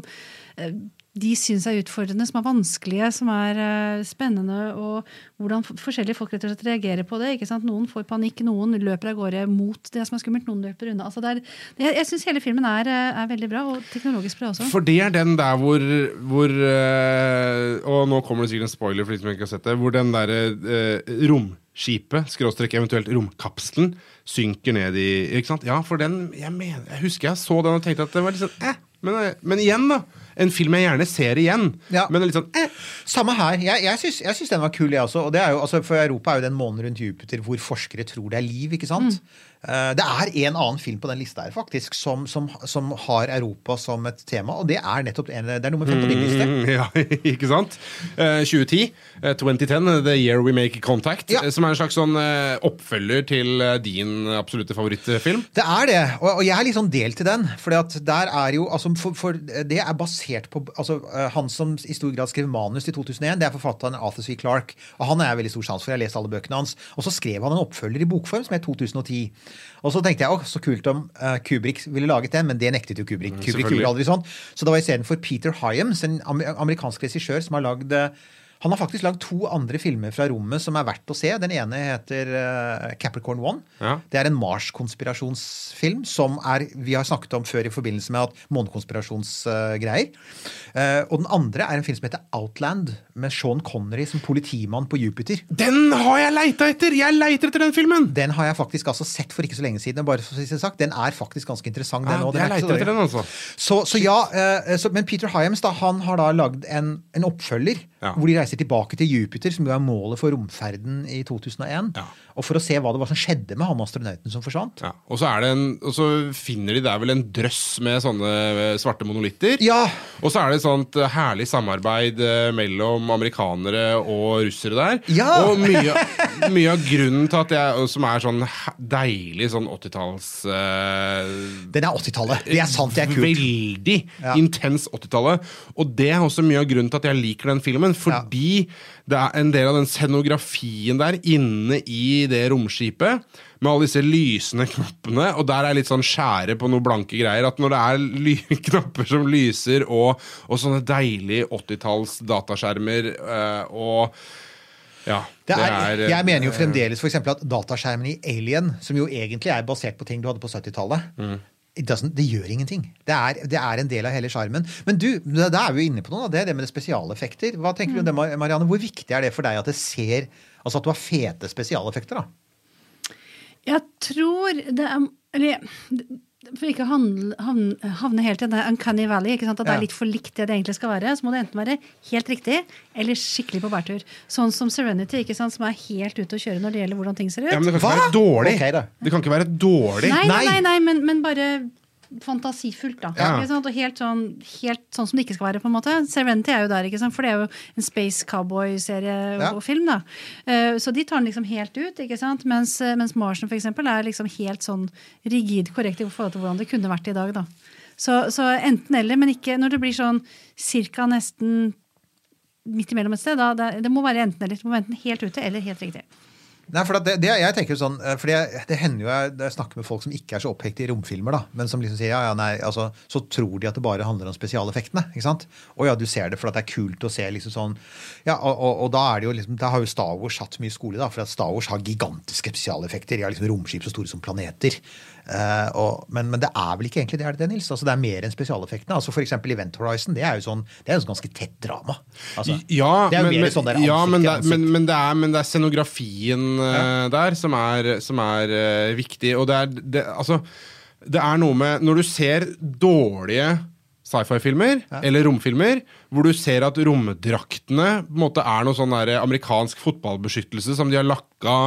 de syns er utfordrende, som er vanskelige, som er eh, spennende. Og hvordan forskjellige folk rett og slett reagerer på det. ikke sant? Noen får panikk, noen løper av gårde mot det som er skummelt, noen løper unna. Altså er, jeg jeg syns hele filmen er, eh, er veldig bra, og teknologisk bra også. For det er den der hvor, hvor eh, Og nå kommer det sikkert en spoiler for de som ikke har sett det. Hvor den derre eh, romskipet, skråstrek eventuelt romkapselen, synker ned i Ikke sant? Ja, for den Jeg, mener, jeg husker jeg så den og tenkte at det var litt sånn eh, men, men igjen, da. En film jeg gjerne ser igjen. Ja. Men litt sånn eh. Samme her. Jeg, jeg, syns, den var kul, jeg også. Og det er jo, altså, for Europa er jo den måneden rundt Jupiter hvor forskere tror det er liv. ikke sant? Eh, det er en annen film på den lista her faktisk som, som, som har Europa som et tema, og det er nettopp en, det er nummer fem på din liste. Mm, ja, ikke sant? Eh, 2010, eh, 2010, The Year We Make Contact. Ja. eh, Som er en slags sånn eh, oppfølger til eh, din absolutte favorittfilm. Det er det, og, og jeg er litt sånn delt til den. For der er jo, altså, for, for Det er basert på altså, eh, Han som i stor grad skrev manus til 2001, det er forfatteren Arthur C. Clarke. Og Han er jeg veldig stor sjans for, jeg har lest alle bøkene hans. Og så skrev han en oppfølger i bokform som het 2010. Og så tenkte jeg åh, så kult om eh, Kubrick ville laget den, men det nektet jo Kubrick. Kubrick selvfølgelig. gjorde aldri sånn. Så det var istedenfor Peter Hyams, en amerikansk regissør som har lagd eh, han har faktisk lagd to andre filmer fra rommet som er verdt å se. Den ene heter eh, Capricorn One. Ja. Det er en Mars-konspirasjonsfilm som er, vi har snakket om før i forbindelse med at månekonspirasjonsgreier. Eh, og den andre er en film som heter Outland, med Sean Connery som politimann på Jupiter. Den har jeg leita etter! Jeg leiter etter den filmen! Den har jeg faktisk altså sett for ikke så lenge siden. bare for å sagt. Den er faktisk ganske interessant. Den, Ja, jeg så leiter etter den, altså. Så, så ja, eh, så, Men Peter Hyams da, han har da lagd en, en oppfølger Ja. hvor de reiser tilbake til Jupiter, som jo er målet for romferden i 2001. Ja. Og for å se hva det var som skjedde med han astronauten som forsvant. Ja, og, så er det en, og så finner de der vel en drøss med sånne eh, svarte monolitter. Ja, Og så er det et sånt eh, herlig samarbeid eh, mellom amerikanere og russere der. Ja! Og mye, mye av grunnen til at jeg Som er sånn deilig sånn 80-talls uh, Den er 80-tallet. Det er sant, det er kult. Veldig Ja. intens 80-tallet. Og det er også mye av grunnen til at jeg liker den filmen. Fordi det er en del av den scenografien der inne i det romskipet. Med alle disse lysende knappene. Og der er litt sånn skjære på noen blanke greier. At når det er knapper som lyser, og, og sånne deilige 80-talls dataskjermer eh, og ja, Det er, jeg mener jo eh, fremdeles eksempel at dataskjermen i Alien, som jo egentlig er basert på ting du hadde på 70-tallet Mm. Det gjør ingenting. Det er, det er en del av hele sjarmen. Men du, da er vi jo inne på noe. av Det det med det spesialeffekter. Hva tenker du om det, Marianne? Hvor viktig er det for deg at det ser Altså at du har fete spesialeffekter? da? Jeg tror det er Eller for ikke å havne, helt i det uncanny valley, ikke sant? at det er litt for likt det det egentlig skal være, så må det enten være helt riktig eller skikkelig på bærtur. Sånn som Serenity, ikke sant? som er helt ute å kjøre når det gjelder hvordan ting ser ut. Ja, men det kan ikke Hva? være dårlig. Okay. Det kan ikke være dårlig. Nei, Nei. nei, nei men, men bare fantasifullt, da. Ja. Ikke sant? Og helt sånn, helt sånn som det ikke skal være. på en måte Serenity er jo der, ikke sant? for det er jo en space cowboy-serie Ja. og film. da Uh, Så de tar den liksom helt ut, ikke sant? Mens, eh, mens Marsen for eksempel, er liksom helt sånn rigid korrekt i forhold til hvordan det kunne vært i dag. da Så, så enten eller, men ikke når det blir sånn cirka nesten midt imellom et sted. Da, det, det må være enten eller. Det må være enten helt ute eller helt riktig. Nei, for det, det, jeg tenker sånn, for det, Det hender jo jeg, jeg snakker med folk som ikke er så opphengt i romfilmer, da, men som liksom sier ja, ja, nei, altså, så tror de at det bare handler om spesialeffektene. ikke sant? Og ja, du ser det for at det er kult å se liksom sånn ja, Og, og, og da er det jo liksom, da har jo Star Wars hatt mye skole, da, for at Star Wars har gigantiske spesialeffekter. De har liksom romskip så store som planeter. Eh, og, men, men det er vel ikke egentlig det, er det det, Nils? Altså, det er mer enn spesialeffektene. altså For eksempel Event Horizon, det er jo sånn, det er jo sånn ganske tett drama. Altså, Ja, det er men, men, sånn der ja men, det, men, men, det er, men det er scenografien eh, der som er, som er uh, viktig. Og det er, det, altså, det er noe med Når du ser dårlige sci-fi-filmer eller romfilmer, hvor du ser at romdraktene på en måte er noe sånn amerikansk fotballbeskyttelse som de har lakka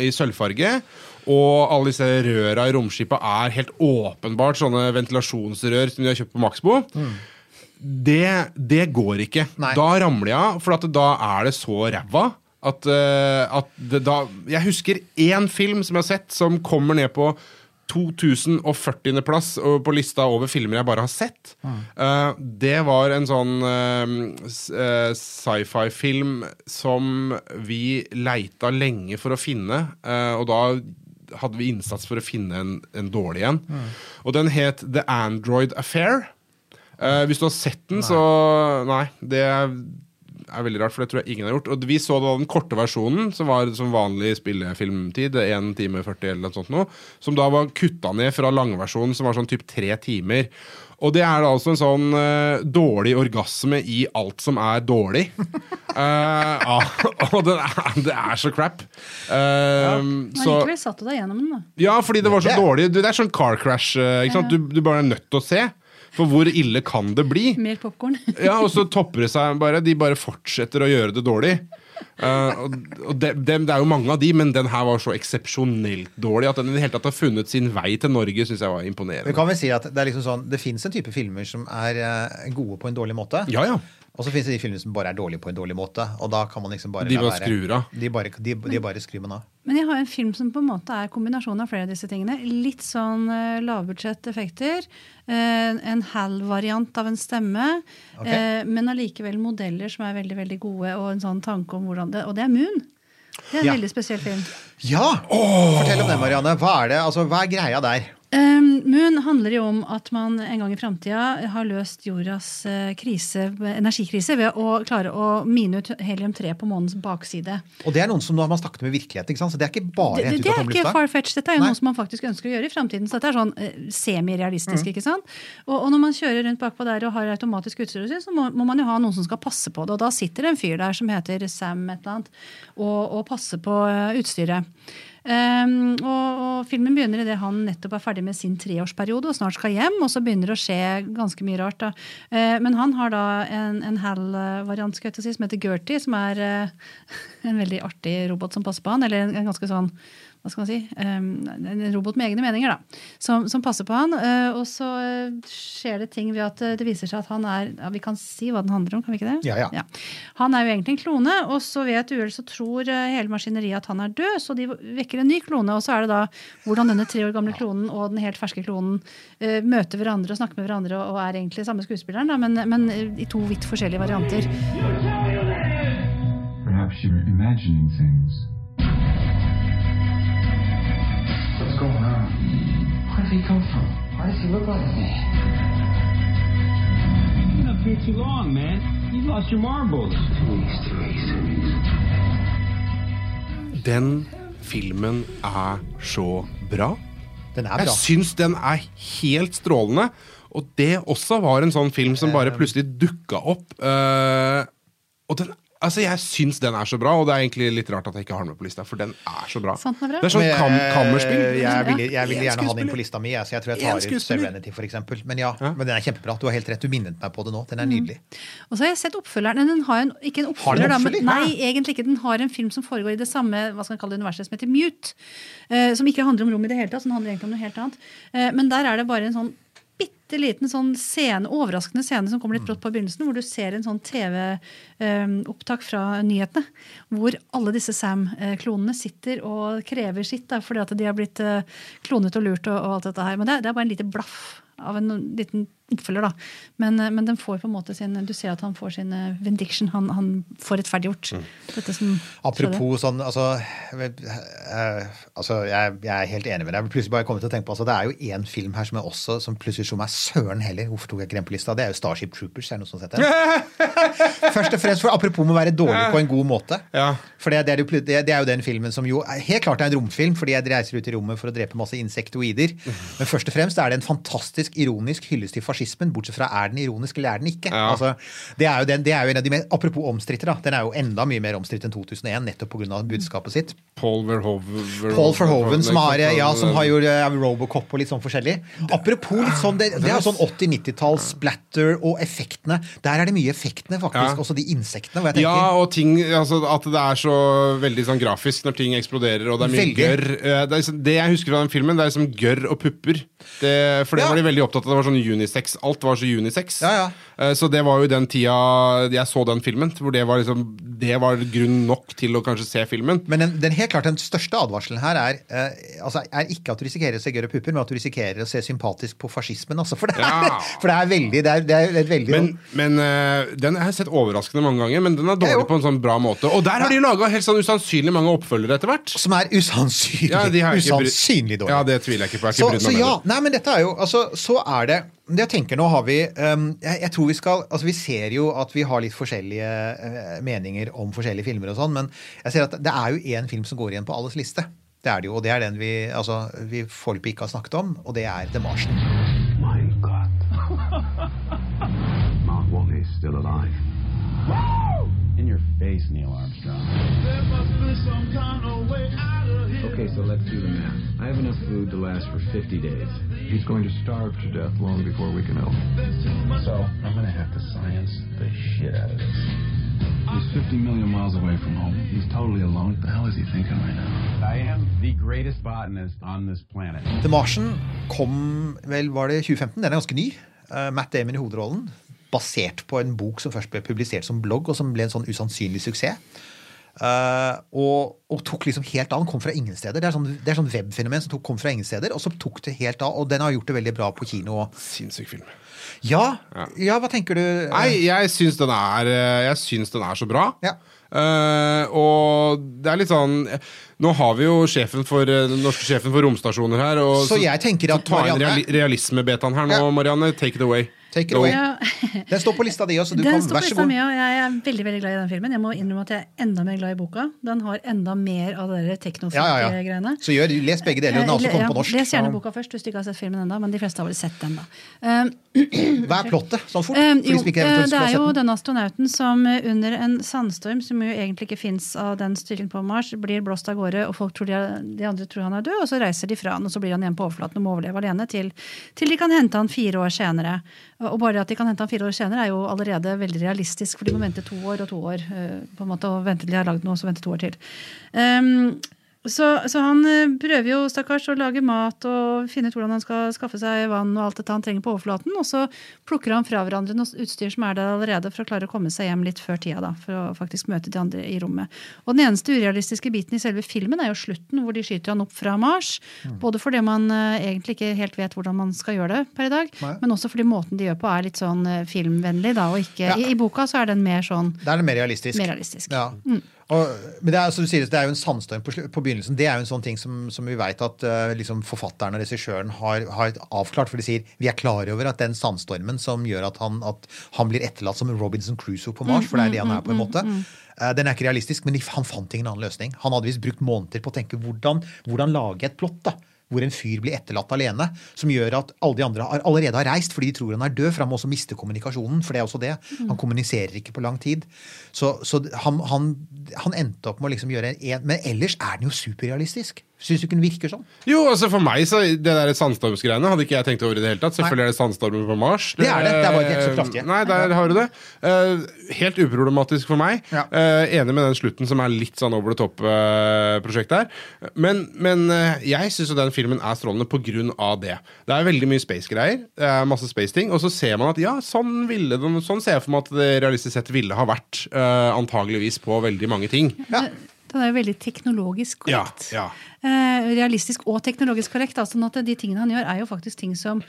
i sølvfarge. Og alle disse røra i romskipet er helt åpenbart sånne ventilasjonsrør som de har kjøpt på Maxbo. Det, det går ikke. Nei. Da ramler jeg av, for at da er det så ræva. At, uh, at det da Jeg husker én film som jeg har sett, som kommer ned på 2040. plass på lista over filmer jeg bare har sett. Eh, det var en sånn uh, eh, sci-fi-film som vi leita lenge for å finne, Uh, og da hadde vi innsats for å finne en, en dårlig en. Og den het The Android Affair. Uh, hvis du har sett den, så Nei, det er veldig rart, for det tror jeg ingen har gjort. Og vi så da den korte versjonen, som var som vanlig spillefilmtid, 1 time 40 eller noe sånt noe, som da var kutta ned fra langversjonen, som var sånn typ tre timer. Og det er da altså en sånn uh, dårlig orgasme i alt som er dårlig. uh, og det er, det er så crap. Eh, Men så likevel satt du deg gjennom den, da. ja, fordi det var så Det- dårlig. Du, Det er sånn car crash. Ikke sant? Du, du bare er nødt til å se. For hvor ille kan det bli? Mer popkorn. Ja, Og så topper det seg bare. De bare fortsetter å gjøre det dårlig. Eh, og og det, det, det er jo mange av de, men den her var så eksepsjonelt dårlig at den i det hele tatt har funnet sin vei til Norge, syns jeg var imponerende. Men kan vi si at Det er liksom sånn, det fins en type filmer som er eh, gode på en dårlig måte. Ja, ja. Og så fins det de filmene som bare er dårlige på en dårlig måte. Og da kan man liksom bare De bare skrur av. De bare, de, de bare skrur man av. Men jeg har en film som på en måte er kombinasjonen av flere av disse tingene. Litt sånn uh, lavbudsjett effekter. eh, en halv variant av en stemme. Okay. Uh, men allikevel modeller som er veldig veldig gode, og en sånn tanke om hvordan det Og det er Moon. Det er en Ja. veldig spesiell film. Ja! Fortell om det, Marianne. Hva er det, altså, hva er greia der? Um, Moon handler jo om at man en gang i framtida har løst jordas eh, krise, energikrise ved å klare å mine ut helium-3 på månens bakside. Og det er noen som nå har man snakket med virkeligheten, ikke sant? Så det er ikke bare Det, det av er ikke far-fetched. Dette er jo Nei. noe som man faktisk ønsker å gjøre i framtiden. Så dette er sånn eh, semirealistisk. Mm. ikke sant? Og, og når man kjører rundt bakpå der og har automatisk utstyr, så må, må man jo ha noen som skal passe på det. Og da sitter det en fyr der som heter Sam et eller annet, og, og passer på eh, utstyret. Um, og, og filmen begynner idet han nettopp er ferdig med sin treårsperiode og snart skal hjem. Og så begynner det å skje ganske mye rart. da. Uh, men han har da en, en HAL-variant jeg si, som heter Gertie, som er uh, en veldig artig robot som passer på han. Eller en, en ganske sånn hva skal man si, um, en robot med egne meninger, da, som, som passer på han. eh, og så eh, skjer det ting ved at eh, det viser seg at han er ja, Vi kan si hva den handler om, kan vi ikke det? Ja, ja. Han er jo egentlig en klone, og så ved et uhell så tror hele maskineriet at han er død, så de vekker en ny klone. Og så er det da hvordan denne tre år gamle klonen og den helt ferske klonen møter hverandre og snakker med hverandre og, er egentlig samme skuespilleren, da, men, men i to vidt forskjellige varianter. Perhaps you're imagining things. What's going on? Where did he come from? Why does he look like me? You've been up here too long, man. You've lost your marbles. Two weeks. Den filmen er så bra. Den er Jeg bra. syns den er helt strålende. Og det også var en sånn film som bare plutselig dukka opp. Uh, og den, altså Jeg syns den er så bra, og det er egentlig litt rart at jeg ikke har den med på lista, for den er så bra. Sant den er bra? Det er sånn Men, kam kammerspill. Jeg vil, jeg vil gjerne ha den inn på lista mi. Så jeg tror jeg tar ut. Serenity, for eksempel. Men ja, Ja. men den er kjempebra. Du har helt rett. Du minnet meg på det nå. Den er nydelig. Og så har jeg sett oppfølgeren. men Den har en, ikke en Har den oppfølger, da, men, oppfølger? nei, egentlig ikke. Den har en film som foregår i det samme hva skal man kalle det, universet som heter Mute. Uh, som ikke handler om rom i det hele tatt, som handler egentlig om noe helt annet. Uh, men der er det bare en sånn bitte liten sånn scene, overraskende scene som kommer litt brått på begynnelsen, hvor du ser en sånn TV-opptak fra nyhetene. Hvor alle disse Sam-klonene sitter og krever sitt da, fordi at de har blitt eh, klonet og lurt og, og alt dette her. Men det, det er bare en lite blaff av en liten oppfølger, da. Men, eh, men den får på en måte sin Du ser at han får sin eh, vendiction. Han, han får rettferdiggjort dette som. Apropos sånn altså, eh, altså jeg, jeg er helt enig med deg. Jeg plutselig bare kommet til å tenke på altså, Det er jo én film her som jeg også Som plutselig slo meg søren heller. Hvorfor tok jeg ikke den på lista? Det er jo Starship Troopers. Er det noe som heter. sett? Først og fremst for Apropos med å være dårlig på en god måte. Ja. For det, det, er jo, det, det er jo den filmen som jo er- helt klart er en romfilm, fordi jeg reiser ut i rommet for å drepe masse insektoider. Men først og fremst er det en fantastisk ironisk hyllest til fascismen, bortsett fra er den ironisk eller er den ikke. Ja. Altså, det, er jo den, det er jo en av de mer, Apropos omstridte, da. Den er jo enda mye mer omstridt enn 2001, nettopp pga. budskapet sitt. Paul Verhoeven, Paul Verhoeven, som har, ja, som har gjort eh, Robocop og litt sånn forskjellig. Apropos litt sånn, det, det er sånn 80-90-tall splatter og effektene. Der er det mye effektene, faktisk. Ja. Også de insektene. Hvor jeg tenker, Ja, og ting, altså, at det er så veldig sånn grafisk når ting eksploderer, og det er mye Veldig. gørr. Eh, Det, liksom- det jeg husker fra den filmen, det er liksom gørr og pupper. Det, for det Ja. var de veldig opptatt av. Det var sånn unisex unisex. Alt var så unisex. Ja, ja. Eh, Så det var jo den tida jeg så den filmen, hvor det var, liksom, det var grunn nok til å kanskje se filmen. Men den, den helt klart den største advarselen her er, eh, altså, er ikke at du risikerer å se gørre pupper, men at du risikerer å se sympatisk på fascismen. Altså, for, det er, Ja. for det er veldig det er, det er veldig Men, men uh, den har jeg sett overraskende mange ganger, men den er dårlig på en sånn bra måte. Og der har de laga helt sånn usannsynlig mange oppfølgere etter hvert. Som er usannsynlig, usannsynlig dårlig. Ja, det tviler jeg ikke på. Jeg Så, ikke brydd så ja, nei, men dette er jo altså, Så er det jeg tenker Nå har vi um, jeg, jeg tror vi skal Altså Vi ser jo at vi har litt forskjellige eh, meninger om forskjellige filmer og sånn, men jeg ser at det er jo én film som går igjen på alles liste. Det er det jo, og det er den vi, altså, vi foreløpig ikke har snakket om, og det er The Martian. My God. Mark Wally is still alive. In your face, Neil Armstrong. There must be some kind of Okay, so let's do the math. I have enough food to last for 50 days. He's going to starve to death long before we can help. So, I'm gonna have to science the shit out of this. He's 50 million miles away from home. He's totally alone. What the hell is he thinking right now? I am the greatest botanist on this planet. The Martian kom vel, var det 2015? Den er ganske ny. Uh, Matt Damon i hovedrollen. Basert på en bok som først ble publisert som blogg, og som ble en sånn usannsynlig suksess. Eh, og, og tok liksom helt av. Den kom fra ingen steder. Det er sånn, det er sånn webfenomen som tok, kom fra ingen steder, og så tok det helt av. Og den har gjort det veldig bra på kino. Sinnssyk film. Ja, ja hva tenker du? Nei, jeg syns den er eh, Jeg syns den er så bra. Ja. Uh, og det er litt sånn Nå har vi jo sjefen for, den norske sjefen for romstasjoner her. Og Så jeg tenker at ta inn Marianne- reali realismebetaen her nå, Ja. Marianne. Take it away. Take it away. Ja. Den står på lista di også. Du Den kan, står på vær så lista god. mi, og jeg er veldig veldig glad i den filmen. Jeg må innrømme at jeg er enda mer glad i boka. Den har enda mer av det Ja, ja, ja. Så gjør, les begge deler. Den har også Eh, kommet på norsk. Les gjerne boka først hvis du ikke har sett filmen ennå, men de fleste har vel sett den, da. Um, Hva er plottet? Sånn fort? Eh, jo, eh, det er jo den. den astronauten som eh, under en sandstorm, som jo egentlig ikke fins av den styrken på Mars, blir blåst av gårde, og folk tror de, er, de andre tror han er død, og så reiser de fra han, og så blir han igjen på overflaten og må overleve alene til, til de kan hente han fire år senere. Og bare at de kan hente han fire år senere, er jo allerede veldig realistisk, for de må vente to år og to år. eh, på en måte, og vente til de har lagd noe, så vente to år til. Um, så, så han eh, prøver jo stakkars å lage mat og finne ut hvordan han skal skaffe seg vann og alt dette han trenger på overflaten. Og så plukker han fra hverandre noe utstyr som er der allerede, for å klare å komme seg hjem litt før tida. da, For å faktisk møte de andre i rommet. Og den eneste urealistiske biten i selve filmen er jo slutten, hvor de skyter han opp fra Mars. Både fordi man eh, egentlig ikke helt vet hvordan man skal gjøre det per i dag, Nei. men også fordi måten de gjør på er litt sånn eh, filmvennlig. da, og ikke, Ja. i, I boka så er den mer sånn Det er det mer realistisk. mer realistisk. Ja. Og, men det er, som du sier, det er jo en sandstorm på, på begynnelsen. Det er jo en sånn ting som, som vi vet at uh, liksom forfatteren og regissøren har, har avklart. For de sier vi er klar over at den sandstormen som gjør at han, at han blir etterlatt som Robinson Crusoe på Mars, for det er det han er på en måte, eh, den er ikke realistisk, men han fant ingen annen løsning. Han hadde visst brukt måneder på å tenke hvordan, hvordan lage et plott. da hvor en fyr blir etterlatt alene, som gjør at alle de andre har, allerede har reist fordi de tror han er død, for han må også miste kommunikasjonen. for det er også det. Han kommuniserer ikke på lang tid. Så, så han, han, han endte opp med å liksom gjøre en Men ellers er den jo superrealistisk. Syns du ikke den virker sånn? Jo, altså for meg så Det der sandstormsgreiene hadde ikke jeg tenkt over i det hele tatt. Selvfølgelig er det sandstormer på Mars. Det er det, det er bare ikke så kraftige. Nei, der har du det. Eh, helt uproblematisk for meg. Ja. Eh, enig med den slutten som er litt sånn over the top-prosjekt der. Men, men eh, jeg syns den filmen er strålende på grunn av det. Det er veldig mye space-greier. Er masse space-ting. Og så ser man at ja, sånn, ville sånn ser jeg for meg at det realistisk sett ville ha vært. eh, antageligvis på veldig mange ting. Ja. Den er jo veldig teknologisk korrekt. ja. Eh, realistisk og teknologisk korrekt. Da, sånn at de tingene han gjør, er jo faktisk ting som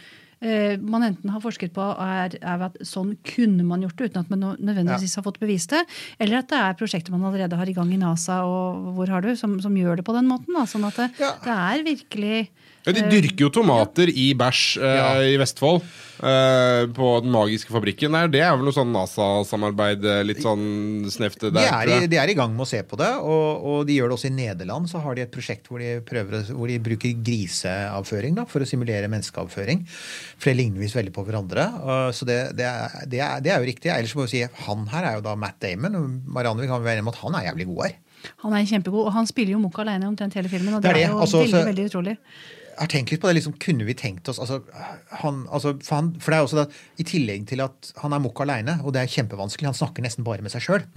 eh, man enten har forsket på er, er at sånn kunne man gjort det, uten at man nø- nødvendigvis har fått bevist det, eller at det er prosjekter man allerede har i gang i NASA og hvor har du, som, som gjør det på den måten. Da, sånn at det, Ja. det er virkelig Ja, de dyrker jo tomater i bæsj eh, Ja. i Vestfold. eh, på Den magiske fabrikken der. Det er vel noe sånn NASA-samarbeid, eh, litt sånn snevt De er, i, de er i gang med å se på det, og, og de gjør det også i Nederland. Så har de et prosjekt hvor de, prøver, hvor de bruker griseavføring da, for å simulere menneskeavføring. For det ligner visst veldig på hverandre. Uh, Så det, det, er, det, er, det er jo riktig. Ellers må vi si han her er jo da Matt Damon. og Marianne vi kan være enige om at han er jævlig god her. Han er kjempegod, og han spiller jo Munch alene omtrent hele filmen. Og Det det er er, jo altså, veldig, så- veldig utrolig. Har tenkt litt på det, liksom, Kunne vi tenkt oss altså, han, altså, for, han, for det er også det at I tillegg til at han er mokk aleine, og det er kjempevanskelig, han snakker nesten bare med seg sjøl,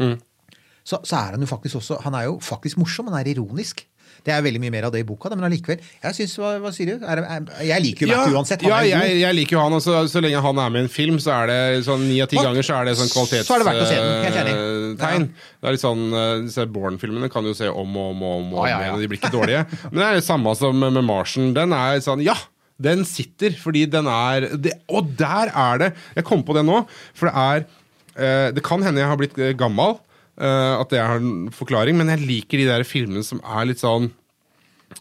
så, så er han jo faktisk også Han er jo faktisk morsom, han er ironisk. Det er veldig mye mer av det i boka, da, men allikevel. Jeg synes, hva, hva sier du? Er, er, jeg liker jo Matt uansett. Han ja, er jo jeg, jeg liker jo han. Og så, så lenge han er med i en film, så er det sånn ni av ti ganger så er det sånn kvalitetstegn. Så det er litt sånn uh, Disse Born-filmene kan du jo se om og om og om, og om Ja, ja, ja. de blir ikke dårlige. Men det er det samme som med, med Martian. Den er sånn Ja! Den sitter, fordi den er det, Og der er det! Jeg kom på det nå, for det er eh, Det kan hende jeg har blitt eh, gammel, eh, at det er en forklaring, men jeg liker de der filmene som er litt sånn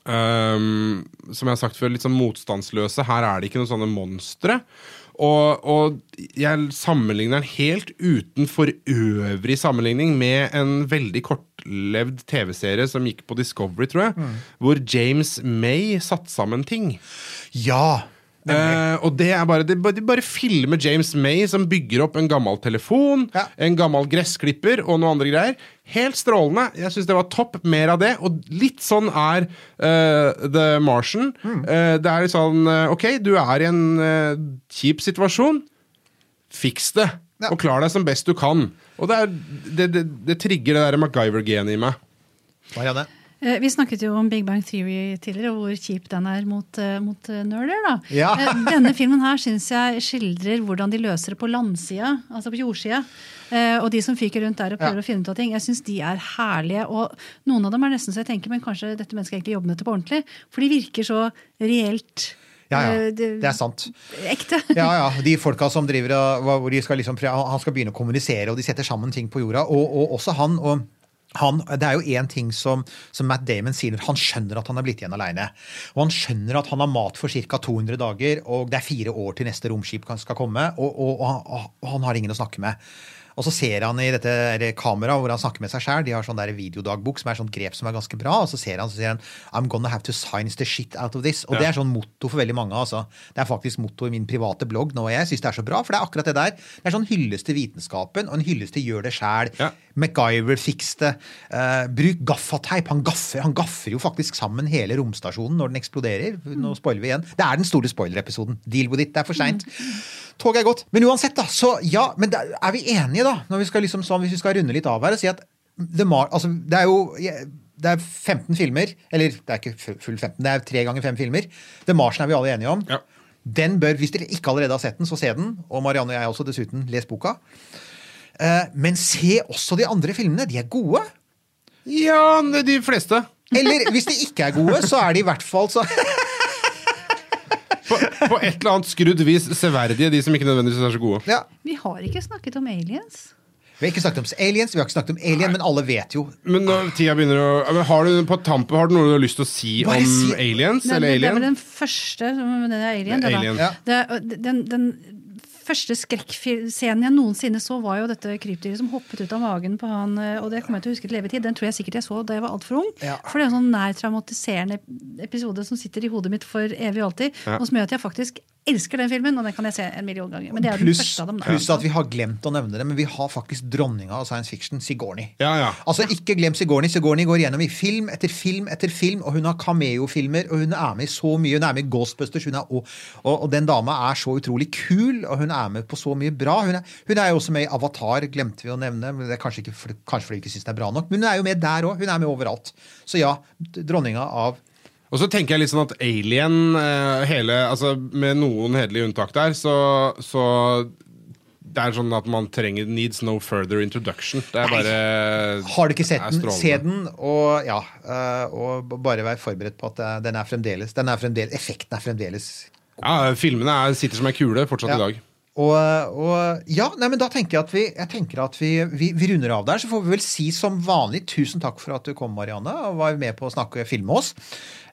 um, som jeg har sagt før, litt sånn motstandsløse. Her er det ikke noen sånne monstre. Og, og jeg sammenligner den helt uten for øvrig sammenligning med en veldig kortlevd TV-serie som gikk på Discovery, tror jeg, hvor James May satte sammen ting. Ja! Eh, og det er bare, det, de bare filmer James May som bygger opp en gammel telefon, Ja. en gammel gressklipper og noe andre greier. Helt strålende. Jeg syns det var topp. Mer av det. Og litt sånn er uh, The Martian. Eh, det er litt sånn OK, du er i en kjip situasjon. Fiks det. Ja. Og klar deg som best du kan. Og det, er, det, det, det trigger det der MacGyver-genet i meg. Marianne? Eh, Vi snakket jo om Big Bang Theory tidligere, og hvor kjip den er mot, eh, mot eh, nerder. da. Ja. Denne filmen her syns jeg skildrer hvordan de løser det på landsida, altså på jordsida. Og de som fyker rundt der og prøver Ja. å finne ut av ting. Jeg syns de er herlige. Og noen av dem er nesten så jeg tenker, men kanskje dette mennesket egentlig jobber med dette på ordentlig. For de virker så reelt Ja, ja. Det er sant. ekte. Ja, ja. De folka som driver og skal liksom, Han skal begynne å kommunisere, og de setter sammen ting på jorda. Og, og også han. og han, det er jo én ting som, som Matt Damon sier. Han skjønner at han er blitt igjen aleine. Og han skjønner at han har mat for ca. 200 dager, og det er fire år til neste romskip skal komme. Og, og, og, han, og han har ingen å snakke med. Og så ser han i dette kameraet hvor han snakker med seg sjæl. De har sånn der videodagbok som er sånn grep som er ganske bra. Og så ser han så sier han I'm gonna have to science the shit out of this. Og det er sånn motto for veldig mange. altså. Det er faktisk motto i min private blogg nå. og Jeg syns det er så bra, for det er akkurat det der. Det er sånn hyllest til vitenskapen og en hyllest til gjør det sjæl. Ja. MacGyver, fiks det. Eh, bruk gaffateip. Han gaffer, han gaffer jo faktisk sammen hele romstasjonen når den eksploderer. Nå spoiler vi igjen. Det er den store spoiler-episoden. Deal with it. Det er for seint. Toget er gått. Men uansett, da. Så ja, men da er vi enige, da? Når vi skal liksom, sånn, hvis vi skal runde litt av her og si at The Mar altså, det er jo det er 15 filmer. Eller det er ikke full 15, det er tre ganger fem filmer. The Marsen er vi alle enige om. Ja. Den bør, Hvis dere ikke allerede har sett den, så se den. Og Marianne og jeg også, dessuten. Les boka. Eh, men se også de andre filmene. De er gode. Ja, de fleste. Eller hvis de ikke er gode, så er de i hvert fall så På, på et eller annet skrudd vis severdige, de som ikke nødvendigvis er så gode. ja. Vi har ikke snakket om aliens. Vi har ikke snakket om aliens, vi har ikke snakket om alien, men alle vet jo Men når tida begynner å men Har du på tampen Har du noe du har lyst til å si Bare om si- aliens? Det, eller det, det er vel den første som- er alien. Det er det da. alien. Ja. Det, den, den første skrekkscenen jeg noensinne så, var jo dette krypdyret som hoppet ut av magen på han. eh, Og det kommer jeg til å huske til evig tid. Den tror jeg sikkert jeg så da jeg var altfor ung. Ja. For det er en sånn nær traumatiserende episode som sitter i hodet mitt for evig og alltid. Ja. Og som gjør at jeg faktisk elsker den filmen, og den kan jeg se en million ganger. Men det er den første av dem. da. pluss at vi har glemt å nevne det, men vi har faktisk dronninga av science fiction, Sigourney. Ja, ja. Altså, ikke glem Sigourney. Sigourney går gjennom i film etter film etter film, og hun har cameo-filmer, og hun er med i så mye. Hun er med i Ghostbusters, hun er, og, og, og den dama er så utrolig kul, og hun er med på så mye bra. Hun er, hun er jo også med i Avatar, glemte vi å nevne, men det er kanskje, ikke, kanskje fordi vi ikke syns det er bra nok, men hun er jo med der òg. Hun er med overalt. Så ja, dronninga av Og så tenker jeg litt sånn at Alien, eh, hele, altså med noen hederlige unntak der, så, så det er sånn at man trenger needs no further introduction. Det er bare Har du ikke sett den, se den, og ja. øh, Og bare vær forberedt på at den er fremdeles, den er fremdeles Effekten er fremdeles Ja, filmene er, sitter som ei kule fortsatt Ja. i dag. Og, og ja, nei, men da tenker jeg at, vi, jeg tenker at vi, vi, vi runder av der. Så får vi vel si som vanlig tusen takk for at du kom, Marianne, og var med på å snakke og filme oss.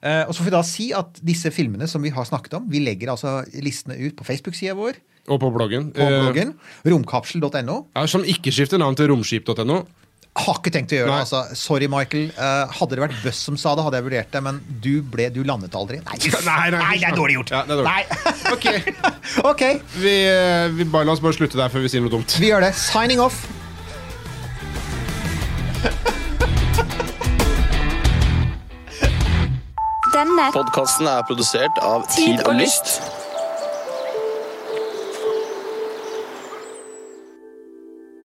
Eh, og så får vi da si at disse filmene som vi har snakket om, vi legger altså listene ut på Facebook-sida vår, Og på bloggen. på Eh, bloggen, romkapsel.no. ja, som ikke skifter navn til romskip.no. Har ikke tenkt å gjøre Nei. det. altså. Sorry, Michael. Uh, hadde det vært Buss som sa det, hadde jeg vurdert det, men du, ble, du landet aldri. Nei, Nei, nei, det er dårlig gjort. Ja, det er dårlig. Nei. Ok, okay. vi, eh, vi bare, La oss bare slutte der før vi sier noe dumt. vi gjør det. Signing off. Denne Podkasten er produsert av Tid og Lyst.